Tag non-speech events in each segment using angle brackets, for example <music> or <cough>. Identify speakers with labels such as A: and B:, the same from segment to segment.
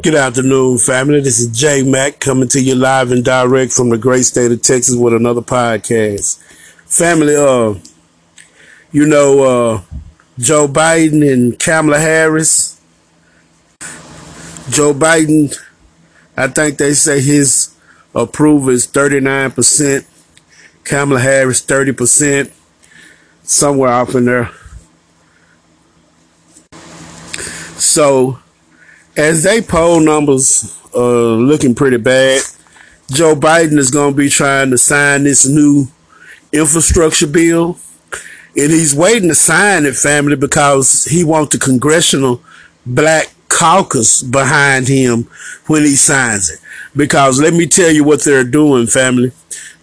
A: Good afternoon, family. This is J Mac coming to you live and direct from the great state of Texas with another podcast. Family, uh, you know, uh, Joe Biden and Kamala Harris. Joe Biden, I think they say his approval is 39%. Kamala Harris, 30%. Somewhere off in there. So, as they poll numbers are looking pretty bad, Joe Biden is going to be trying to sign this new infrastructure bill. And he's waiting to sign it, family, because he wants the congressional black caucus behind him when he signs it. Because let me tell you what they're doing, family.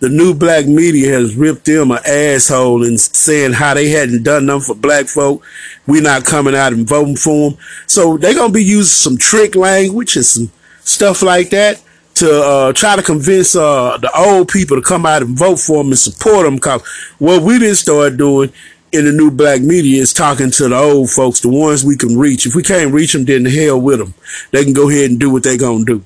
A: The new black media has ripped them an asshole and saying how they hadn't done nothing for black folk. We're not coming out and voting for them. So they're going to be using some trick language and some stuff like that to uh, try to convince uh, the old people to come out and vote for them and support them. Cause what we didn't start doing in the new black media is talking to the old folks, the ones we can reach. If we can't reach them, then the hell with them. They can go ahead and do what they're gonna do.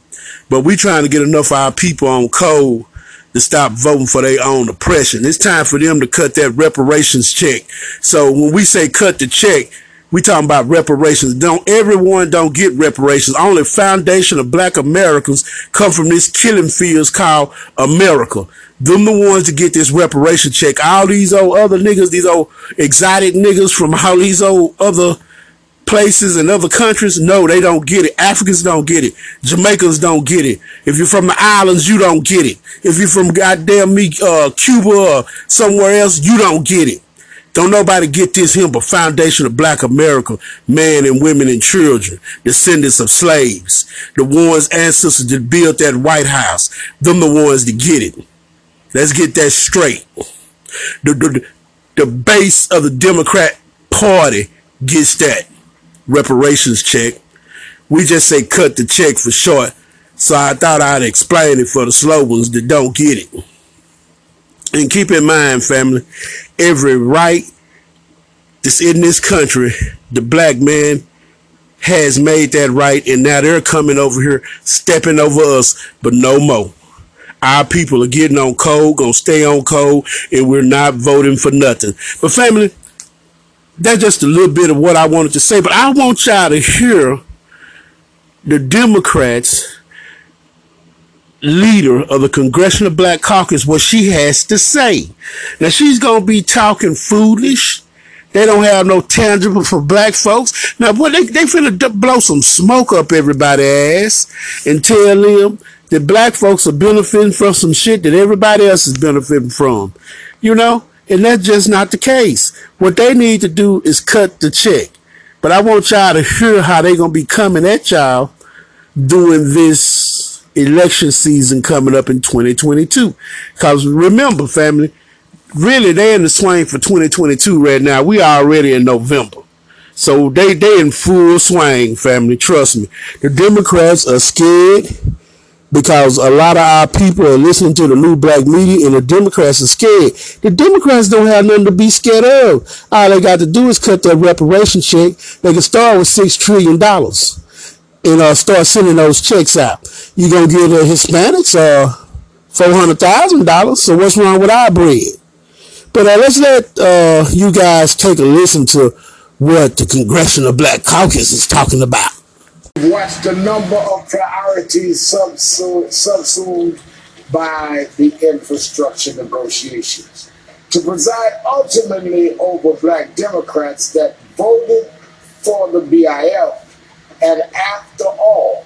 A: But we trying to get enough of our people on code to stop voting for their own oppression. It's time for them to cut that reparations check. So when we say cut the check, we talking about reparations. Don't everyone don't get reparations. Only foundation of black Americans come from this killing fields called America. Them the ones to get this reparation check. All these old other niggas, these old exotic niggas from all these old other places and other countries, no, they don't get it. Africans don't get it. Jamaicans don't get it. If you're from the islands, you don't get it. If you're from goddamn me, uh, Cuba or somewhere else, you don't get it. Don't nobody get this here but foundation of black America, men and women and children, descendants of slaves, the ones ancestors that built that White House, them the ones that get it. Let's get that straight. The, the, the base of the Democrat Party gets that reparations check. We just say cut the check for short. So I thought I'd explain it for the slow ones that don't get it. And keep in mind, family, every right that's in this country, the black man has made that right, and now they're coming over here, stepping over us, but no more. Our people are getting on code, gonna stay on code, and we're not voting for nothing. But family, that's just a little bit of what I wanted to say. But I want y'all to hear the Democrats leader of the Congressional Black Caucus what she has to say. Now she's gonna be talking foolish. They don't have no tangible for black folks. Now, boy, they they finna blow some smoke up everybody's ass and tell them that black folks are benefiting from some shit that everybody else is benefiting from. You know, and that's just not the case. What they need to do is cut the check. But I want y'all to hear how they're gonna be coming at y'all doing this election season coming up in 2022. Cause remember, family, really they're in the swing for 2022 right now. We are already in November. So they, they in full swing, family. Trust me. The Democrats are scared because a lot of our people are listening to the new black media and the Democrats are scared. The Democrats don't have nothing to be scared of. All they got to do is cut that reparation check. They can start with six trillion dollars and uh, start sending those checks out. You're gonna give the Hispanics uh four hundred thousand dollars. So what's wrong with our bread? But uh, let's let uh, you guys take a listen to what the Congressional Black Caucus is talking about.
B: Watch the number of priorities subsumed by the infrastructure negotiations to preside ultimately over black Democrats that voted for the BIF and after all,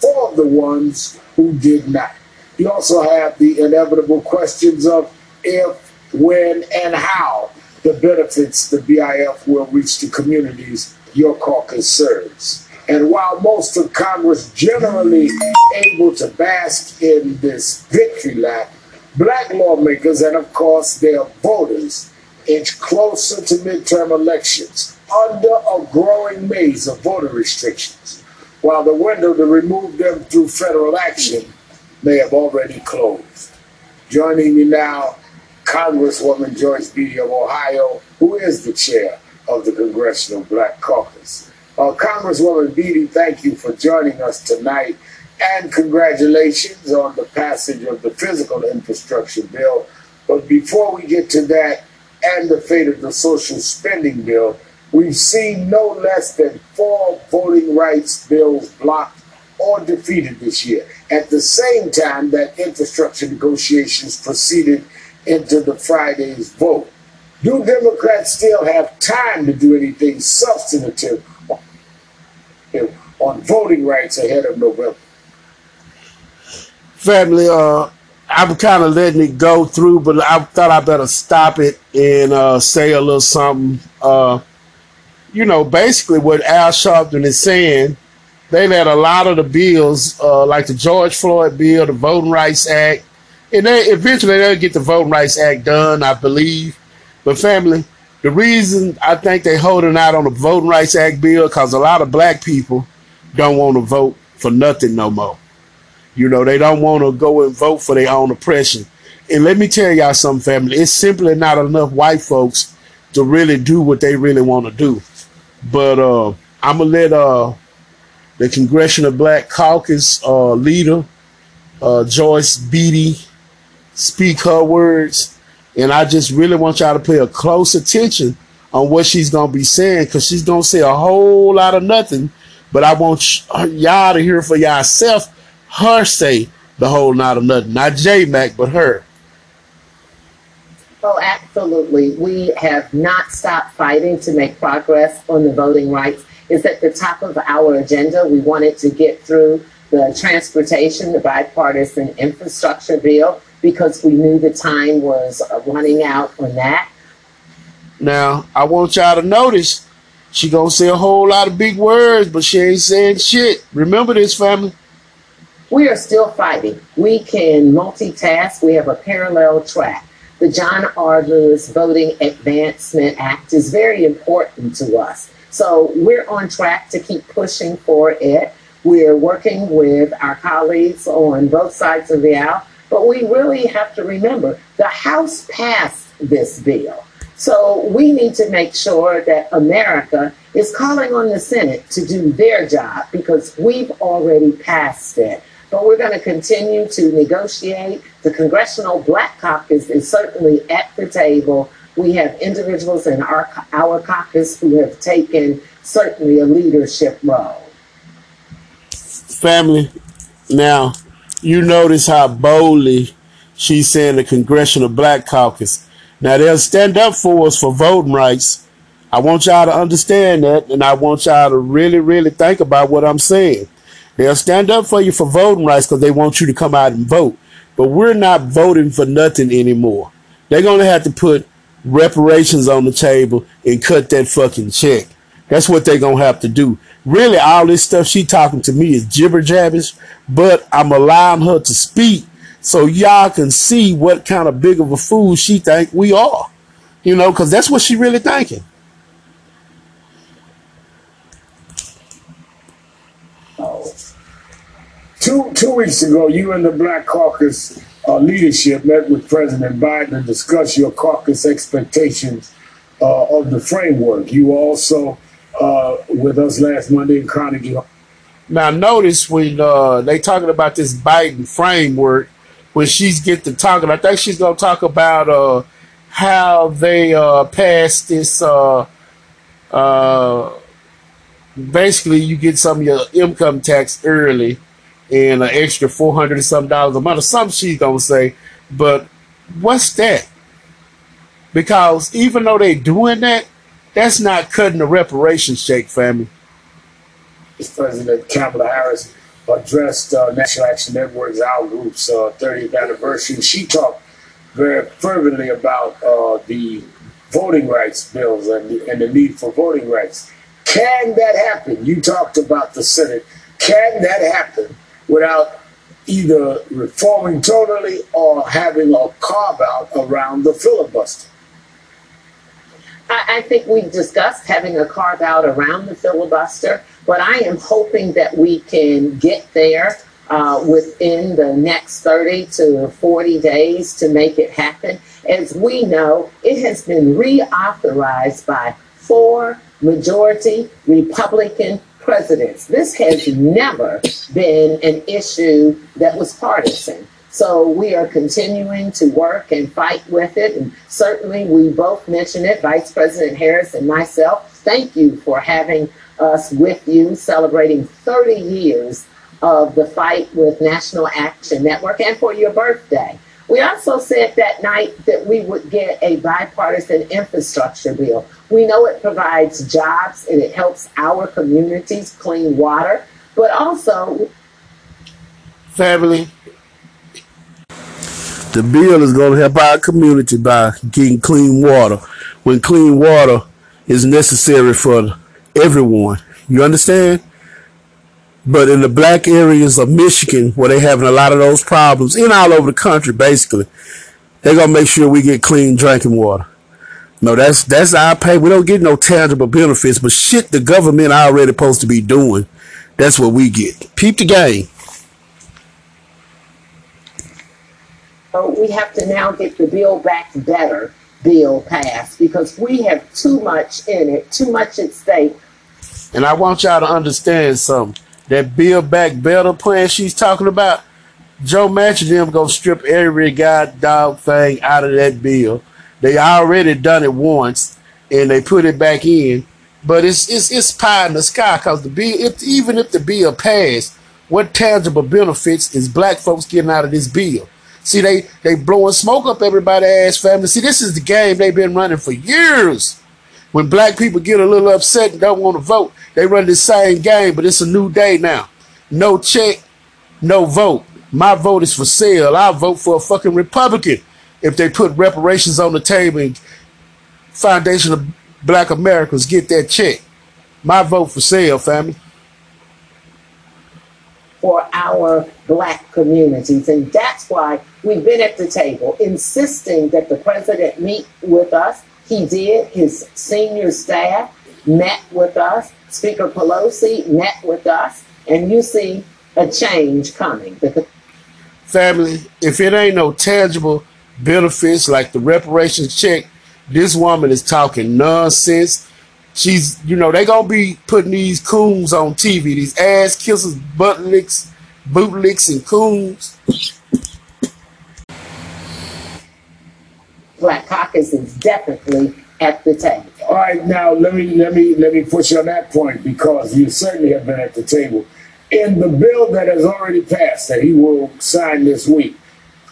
B: for the ones who did not. You also have the inevitable questions of if, when, and how the benefits the BIF will reach the communities your caucus serves. And while most of Congress generally able to bask in this victory lap, black lawmakers and of course their voters inch closer to midterm elections under a growing maze of voter restrictions, while the window to remove them through federal action may have already closed. Joining me now, Congresswoman Joyce Beatty of Ohio, who is the chair of the Congressional Black Caucus. Uh, Congresswoman Beatty, thank you for joining us tonight. And congratulations on the passage of the physical infrastructure bill. But before we get to that and the fate of the social spending bill, we've seen no less than four voting rights bills blocked or defeated this year. At the same time that infrastructure negotiations proceeded into the Friday's vote. Do Democrats still have time to do anything substantive on voting rights ahead of November?
A: Family, uh, I'm kind of letting it go through, but I thought I better stop it and uh, say a little something. Uh, you know, basically what Al Sharpton is saying, they let a lot of the bills, uh, like the George Floyd bill, the Voting Rights Act, and they eventually they'll get the Voting Rights Act done, I believe. But family, the reason I think they're holding out on the Voting Rights Act bill because a lot of black people don't want to vote for nothing no more. You know, they don't want to go and vote for their own oppression. And let me tell y'all something, family. It's simply not enough white folks to really do what they really want to do. But uh, I'm gonna let uh, the Congressional Black Caucus uh, leader uh, Joyce Beatty speak her words, and I just really want y'all to pay a close attention on what she's gonna be saying because she's gonna say a whole lot of nothing. But I want y'all to hear for yourself her say the whole lot of nothing, not J Mac, but her.
C: Oh, absolutely. We have not stopped fighting to make progress on the voting rights. It's at the top of our agenda. We wanted to get through the transportation, the bipartisan infrastructure bill, because we knew the time was running out on that.
A: Now, I want y'all to notice she gonna say a whole lot of big words, but she ain't saying shit. Remember this, family.
C: We are still fighting. We can multitask. We have a parallel track. The John R. Lewis Voting Advancement Act is very important to us. So we're on track to keep pushing for it. We're working with our colleagues on both sides of the aisle, but we really have to remember the House passed this bill. So we need to make sure that America is calling on the Senate to do their job because we've already passed it but we're going to continue to negotiate. The Congressional Black Caucus is certainly at the table. We have individuals in our, our caucus who have taken certainly a leadership role.
A: Family, now you notice how boldly she's saying the Congressional Black Caucus. Now they'll stand up for us for voting rights. I want y'all to understand that, and I want y'all to really, really think about what I'm saying. They'll stand up for you for voting rights because they want you to come out and vote. But we're not voting for nothing anymore. They're going to have to put reparations on the table and cut that fucking check. That's what they're going to have to do. Really, all this stuff she talking to me is jibber jabbish, but I'm allowing her to speak so y'all can see what kind of big of a fool she think we are. You know, because that's what she really thinking.
B: Two two weeks ago, you and the Black Caucus uh, leadership met with President Biden to discuss your caucus expectations uh, of the framework. You were also uh, with us last Monday in Carnegie.
A: Now, notice when uh, they talking about this Biden framework, when she's get to talking, I think she's gonna talk about uh, how they uh, passed this. basically, you get some of your income tax early and an extra four hundred or some dollars a month or something she's gonna say. But what's that? Because even though they doing that, that's not cutting the reparations check, family.
B: President Kamala Harris addressed uh, National Action Network's Our Group's uh, 30th anniversary. She talked very fervently about uh, the voting rights bills and the, and the need for voting rights. Can that happen? You talked about the Senate. Can that happen without either reforming totally or having a carve out around the filibuster.
C: I, think we've discussed having a carve out around the filibuster, but I am hoping that we can get there uh, within the next 30 to 40 days to make it happen. As we know, it has been reauthorized by four majority Republican presidents. This has never been an issue that was partisan. So we are continuing to work and fight with it. And certainly we both mentioned it, Vice President Harris and myself. Thank you for having us with you, celebrating 30 years of the fight with National Action Network and for your birthday. We also said that night that we would get a bipartisan infrastructure bill. We know it provides jobs and it helps our communities clean water, but also.
A: Family. The bill is going to help our community by getting clean water when clean water is necessary for everyone. You understand? But in the black areas of Michigan, where they're having a lot of those problems, and all over the country, basically, they're gonna make sure we get clean drinking water. No, that's that's our pay. We don't get no tangible benefits, but shit the government already supposed to be doing. That's what we get. Peep the game.
C: So we have to now get the Build Back Better bill passed because we have too much in it, too much at stake.
A: And I want y'all to understand something that Build Back Better plan she's talking about, Joe Manchin them gonna strip every god dog thing out of that bill. They already done it once and they put it back in. But it's it's it's pie in the sky because the bill if even if the bill passed, what tangible benefits is black folks getting out of this bill? See, they they blowing smoke up everybody's ass family. See, this is the game they've been running for years. When black people get a little upset and don't want to vote, they run the same game, but it's a new day now. No check, no vote. My vote is for sale. I'll vote for a fucking Republican if they put reparations on the table and Foundation of Black Americans get that check. My vote for sale, family.
C: For our black communities. And that's why we've been at the table insisting that the president meet with us he did. His senior staff met with us. Speaker Pelosi met with us. And you see a change coming. <laughs>
A: Family, if it ain't no tangible benefits like the reparations check, this woman is talking nonsense. She's, you know, they gonna be putting these coons on TV, these ass kissers, butt licks, boot licks, and coons.
C: Black Caucus is definitely at the table.
B: All right, now let me let me let me push you on that point because you certainly have been at the table. In the bill that has already passed that he will sign this week,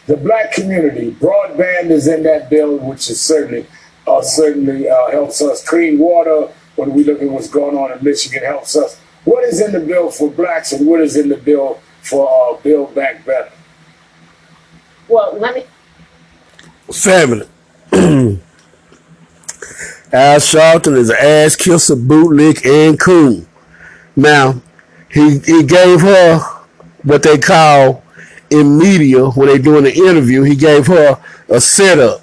B: the black community broadband is in that bill, which is certainly uh, certainly uh, helps us clean water. When we look at what's going on in Michigan, helps us. What is in the bill for blacks, and what is in the bill for uh, Build Back Better?
C: Well, let me.
A: Family. <clears throat> Al Sharpton is an ass kisser, bootlick, and coon. Now, he he gave her what they call in media when they doing the interview. He gave her a setup.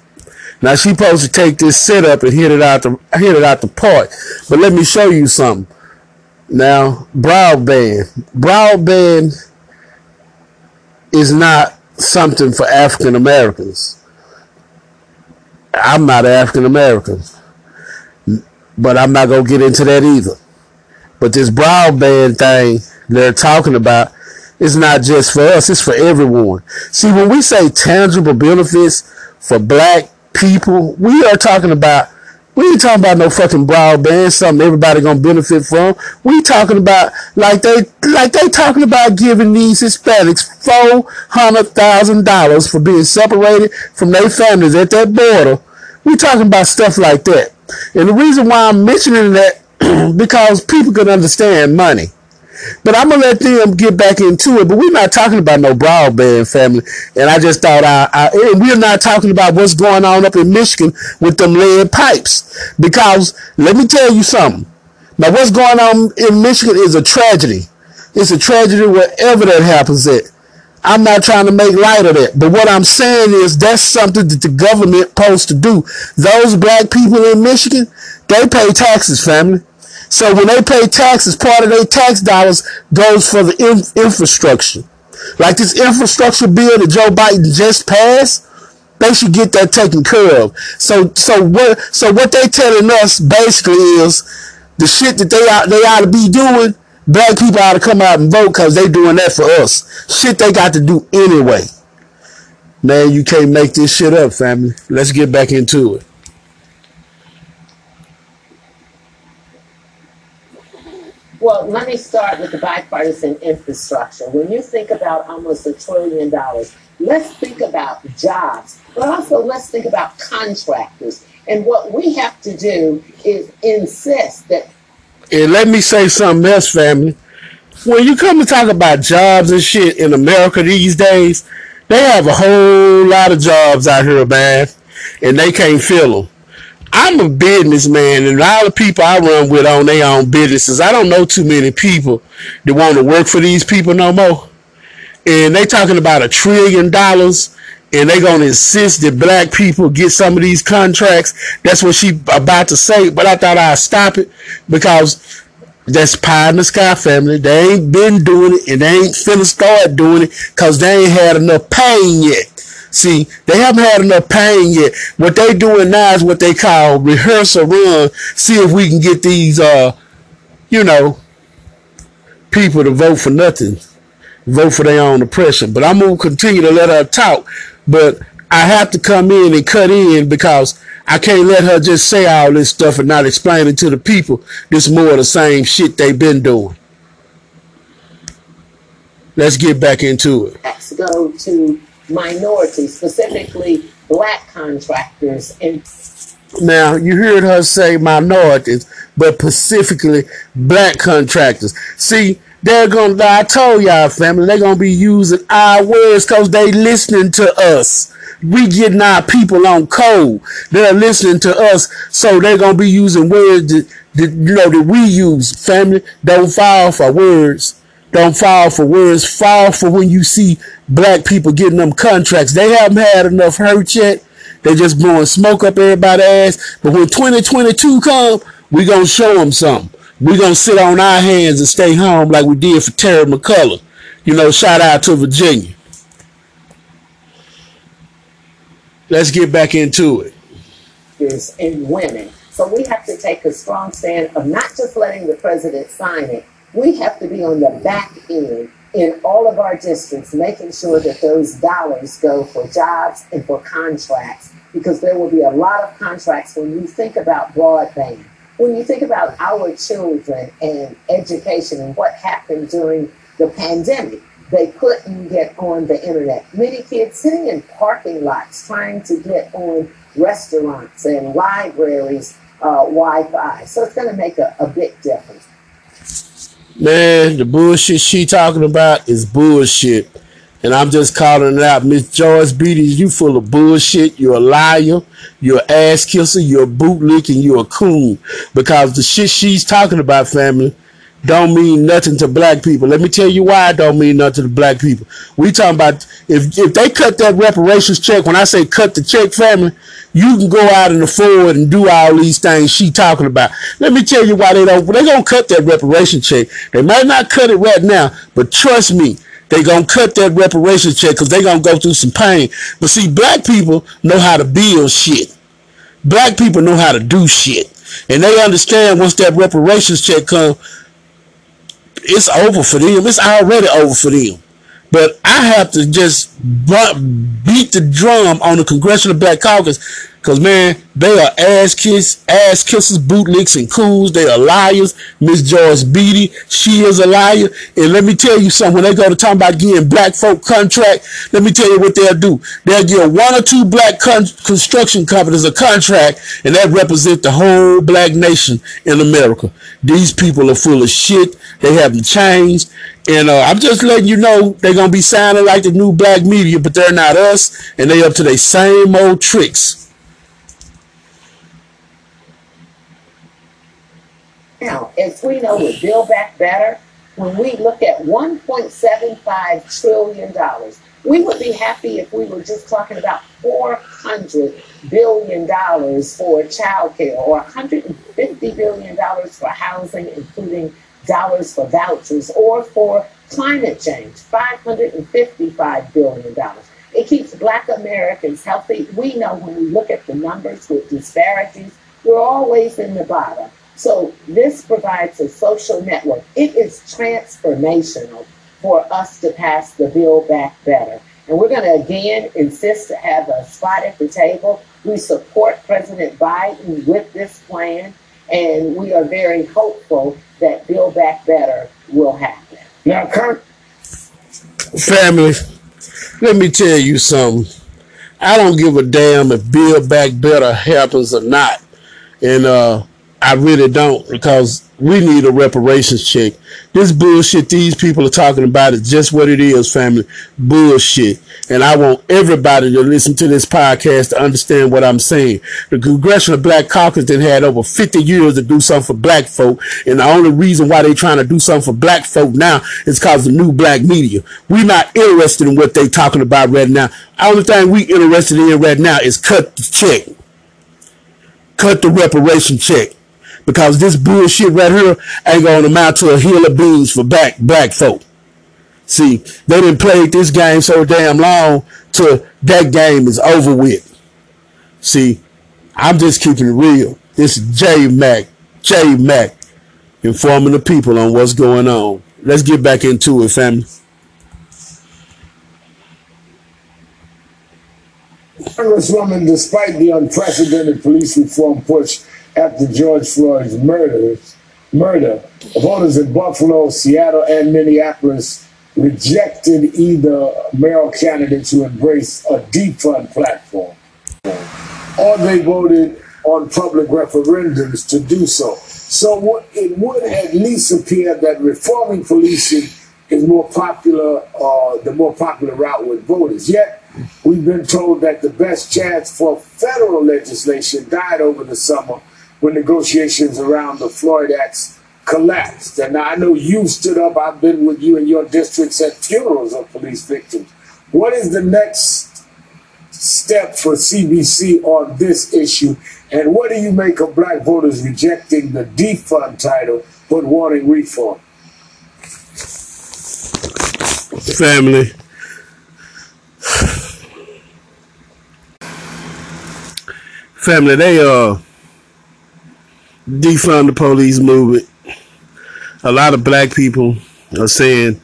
A: Now she supposed to take this setup and hit it out the hit it out the park. But let me show you something. Now, broadband, broadband is not something for African Americans. I'm not African American, but I'm not gonna get into that either. But this broadband thing they're talking about is not just for us; it's for everyone. See, when we say tangible benefits for black people, we are talking about. We ain't talking about no fucking broadband, something everybody gonna benefit from. We talking about like they like they talking about giving these Hispanics four hundred thousand dollars for being separated from their families at that border we talking about stuff like that. And the reason why I'm mentioning that <clears throat> because people can understand money. But I'm gonna let them get back into it. But we're not talking about no broadband family. And I just thought I, I and we're not talking about what's going on up in Michigan with them lead pipes. Because let me tell you something. Now what's going on in Michigan is a tragedy. It's a tragedy wherever that happens at. I'm not trying to make light of that. But what I'm saying is that's something that the government supposed to do. Those black people in Michigan, they pay taxes, family. So when they pay taxes, part of their tax dollars goes for the in- infrastructure. Like this infrastructure bill that Joe Biden just passed, they should get that taken care of. So so what so what they telling us basically is the shit that they ought, they ought to be doing, black people ought to come out and vote because they doing that for us. Shit they got to do anyway. Man, you can't make this shit up, family. Let's get back into it.
C: Well, let me start with the bipartisan infrastructure. When you think about almost a trillion dollars, let's think about jobs, but also let's think about contractors. And what we have to do is insist that.
A: And let me say something else, family. When you come to talk about jobs and shit in America these days, they have a whole lot of jobs out here, man, and they can't fill them. I'm a businessman, and all the people I run with on their own businesses. I don't know too many people that want to work for these people no more. And they talking about a trillion dollars, and they gonna insist that black people get some of these contracts. That's what she about to say. But I thought I'd stop it because that's pie in the sky family. They ain't been doing it, and they ain't finna start doing it because they ain't had enough pain yet. See, they haven't had enough pain yet. What they doing now is what they call rehearsal run. See if we can get these, uh, you know, people to vote for nothing, vote for their own oppression. But I'm gonna continue to let her talk. But I have to come in and cut in because I can't let her just say all this stuff and not explain it to the people. This more of the same shit they've been doing. Let's get back into it.
C: Let's go to minorities, specifically black contractors. And
A: now you heard her say minorities, but specifically black contractors. See, they're gonna. I told y'all, family, they're gonna be using our words because they listening to us. We getting our people on code. They're listening to us, so they're gonna be using words that, that you know that we use. Family, don't fall for words. Don't fall for words. Fall for when you see black people getting them contracts. They haven't had enough hurt yet. They just blowing smoke up everybody's ass. But when 2022 come, we gonna show them something. We gonna sit on our hands and stay home like we did for Terry McAuliffe. You know, shout out to Virginia. Let's get back into it.
C: And women. So we have to take a strong stand of not just letting the president sign it. We have to be on the back end in all of our districts, making sure that those dollars go for jobs and for contracts, because there will be a lot of contracts when you think about broadband. When you think about our children and education and what happened during the pandemic, they couldn't get on the internet. Many kids sitting in parking lots trying to get on restaurants and libraries uh, Wi-Fi. So it's going to make a, a big difference.
A: Man, the bullshit she talking about is bullshit. And I'm just calling it out. Miss Joyce Beatty, you full of bullshit. You're a liar. You're an ass kisser. You're a bootlick and you're a coon. Because the shit she's talking about, family, don't mean nothing to black people. Let me tell you why it don't mean nothing to black people. We talking about if if they cut that reparations check, when I say cut the check, family, you can go out and afford and do all these things she talking about. Let me tell you why they don't. They gonna cut that reparation check. They might not cut it right now, but trust me, they gonna cut that reparation check because they gonna go through some pain. But see, black people know how to build shit. Black people know how to do shit, and they understand once that reparations check come, it's over for them. It's already over for them. But I have to just beat the drum on the Congressional Black Caucus because, man, they are ass kiss, ass kissers, bootlicks, and cools. They are liars. Miss Joyce Beatty, she is a liar. And let me tell you something. When they go to talk about getting black folk contract, let me tell you what they'll do. They'll give one or two black con construction companies a contract, and that represent the whole black nation in America. These people are full of shit. They haven't changed. And uh, I'm just letting you know they're going to be sounding like the new black media, but they're not us, and they up to their same old tricks.
C: Now, as we know with Build Back Better, when we look at $1.75 trillion, we would be happy if we were just talking about $400 billion for childcare or $150 billion for housing, including dollars for vouchers or for climate change, $555 billion. It keeps black Americans healthy. We know when we look at the numbers with disparities, we're always in the bottom. So this provides a social network. It is transformational for us to pass the bill back better. And we're going to again insist to have a spot at the table. We support President Biden with this plan, and we are very hopeful that Build Back Better will happen.
B: Now, Kirk,
A: Family, let me tell you something. I don't give a damn if Build Back Better happens or not. And uh, I really don't because we need a reparations check. This bullshit these people are talking about is just what it is, family. Bullshit. And I want everybody to listen to this podcast to understand what I'm saying. The Congressional Black Caucus then had over 50 years to do something for black folk. And the only reason why they trying to do something for black folk now is because the new black media. We're not interested in what they talking about right now. The only thing we interested in right now is cut the check. Cut the reparation check because this bullshit right here ain't gonna amount to a hill of beans for black black folk. See, they didn't play this game so damn long till that game is over with. See, I'm just keeping it real. This is J Mac, J Mac, informing the people on what's going on. Let's get back into it, family.
B: Congresswoman, despite the unprecedented police reform push after George Floyd's murders, murder, voters in Buffalo, Seattle, and Minneapolis rejected either mayoral candidates who embrace a defund platform, or they voted on public referendums to do so. So it would at least appear that reforming policing is more popular, uh, the more popular route with voters. Yet, we've been told that the best chance for federal legislation died over the summer when negotiations around the Floyd Acts collapsed. And I know you stood up, I've been with you in your districts at funerals of police victims. What is the next step for CBC on this issue? And what do you make of black voters rejecting the defund title but wanting reform?
A: Family. Family, they uh defund the police movement. A lot of black people are saying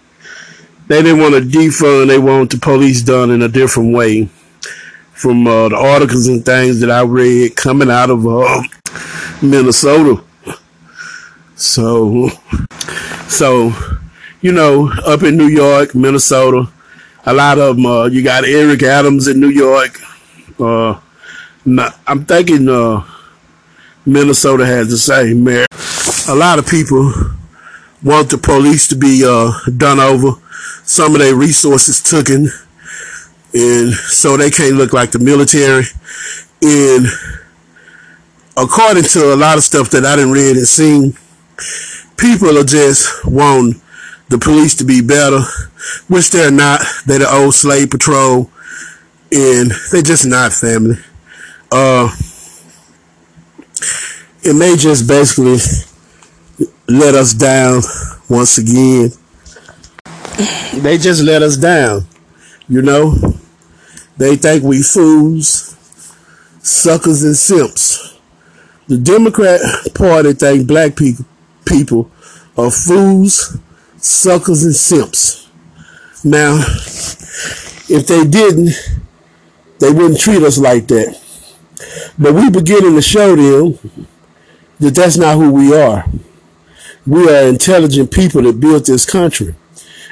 A: they didn't want to defund, they want the police done in a different way. From uh, the articles and things that I read coming out of uh, Minnesota. So, so, you know, up in New York, Minnesota, a lot of them, uh, you got Eric Adams in New York. Uh, I'm thinking, uh, Minnesota has the same. A lot of people want the police to be uh, done over, some of their resources taken, and so they can't look like the military. And according to a lot of stuff that I didn't read and seen, people are just want the police to be better, which they're not. They're the old slave patrol, and they're just not family. Uh, it may just basically let us down once again. They just let us down, you know. They think we fools, suckers, and simps. The Democrat Party think black people people are fools, suckers, and simps. Now, if they didn't, they wouldn't treat us like that. But we beginning to show them that that's not who we are. We are intelligent people that built this country.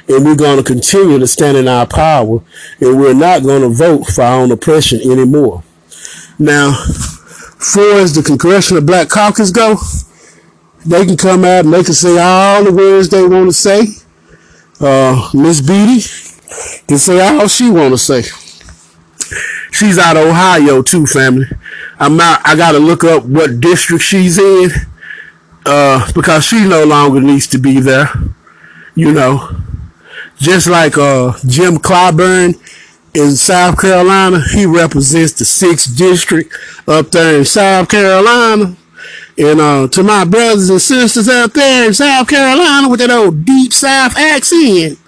A: And we're going to continue to stand in our power. And we're not going to vote for our own oppression anymore. Now, far as the Congressional Black Caucus go, they can come out and they can say all the words they want to say. Uh, Miss Beatty can say all she want to say. She's out of Ohio too, family. I'm not. I gotta look up what district she's in, uh, because she no longer needs to be there. You know, just like uh, Jim Clyburn in South Carolina, he represents the sixth district up there in South Carolina. And uh, to my brothers and sisters out there in South Carolina with that old deep South accent,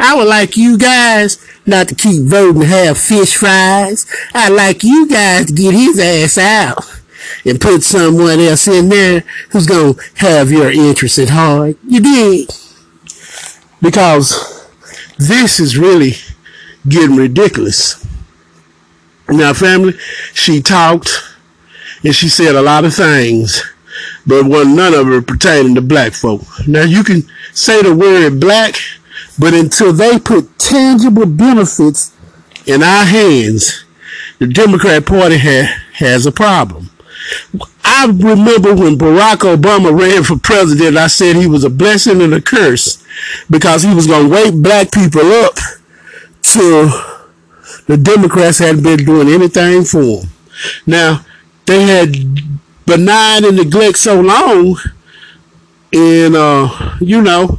A: I would like you guys not to keep voting to have fish fries. I'd like you guys to get his ass out. and put someone else in there who's going to have your interest at heart. You did. Because this is really getting ridiculous. Now, family, she talked and she said a lot of things, but one none of it pertaining to black folk. Now, you can say the word black, but until they put tangible benefits in our hands, the Democrat Party ha- has a problem. I remember when Barack Obama ran for president, I said he was a blessing and a curse because he was going to wake black people up to the Democrats hadn't been doing anything for them. Now, they had benign and neglect so long, and, uh, you know,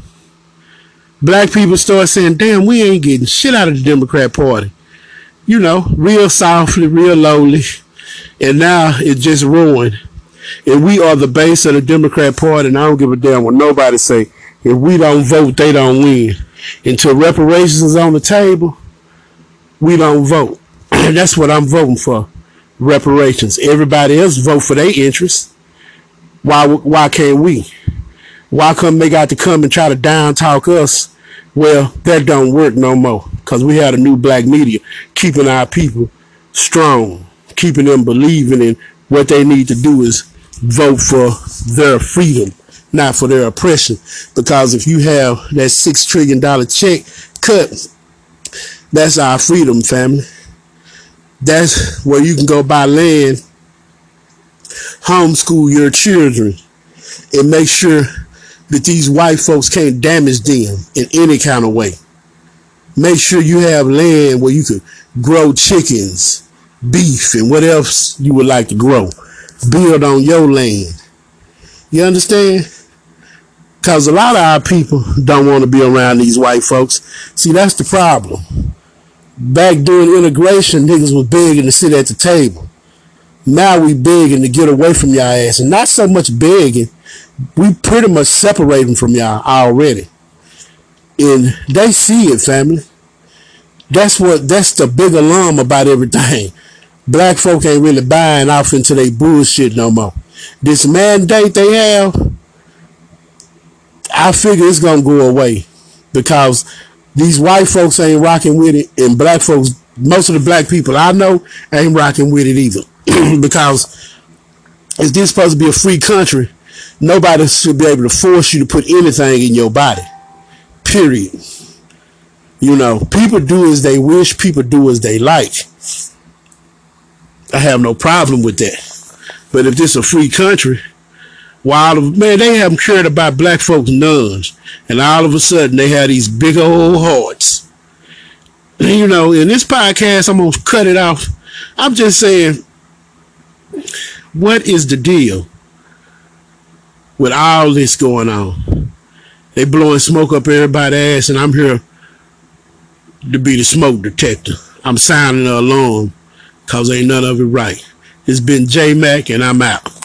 A: black people start saying, damn, we ain't getting shit out of the Democrat Party. You know, real softly, real lowly. And now it's just ruined. And we are the base of the Democrat Party, and I don't give a damn what nobody say. If we don't vote, they don't win. Until reparations is on the table, we don't vote. <clears throat> And that's what I'm voting for. Reparations. Everybody else vote for their interests. Why why can't we? Why come they got to come and try to down talk us? Well, that don't work no more. Cause we had a new black media keeping our people strong, keeping them believing in what they need to do is vote for their freedom, not for their oppression. Because if you have that six trillion dollar check cut, that's our freedom, family. That's where you can go buy land, homeschool your children, and make sure that these white folks can't damage them in any kind of way. Make sure you have land where you could grow chickens, beef, and what else you would like to grow. Build on your land. You understand? Because a lot of our people don't want to be around these white folks. See, that's the problem. Back during integration, niggas was begging to sit at the table. Now we begging to get away from y'all ass. And not so much begging. We pretty much separating from y'all already. And they see it, family. That's what that's the big alarm about everything. <laughs> Black folk ain't really buying off into their bullshit no more. This mandate they have, I figure it's gonna go away because these white folks ain't rocking with it, and black folks, most of the black people I know ain't rocking with it either. <clears throat> because is this supposed to be a free country? Nobody should be able to force you to put anything in your body. Period. You know, people do as they wish, people do as they like. I have no problem with that. But if this is a free country, why man, they haven't cared about black folks nuns. And all of a sudden they have these big old hearts. You know, in this podcast, I'm gonna cut it off. I'm just saying, what is the deal with all this going on? They blowing smoke up everybody's ass, and I'm here to be the smoke detector. I'm sounding the alarm, cause ain't none of it right. It's been J Mac, and I'm out.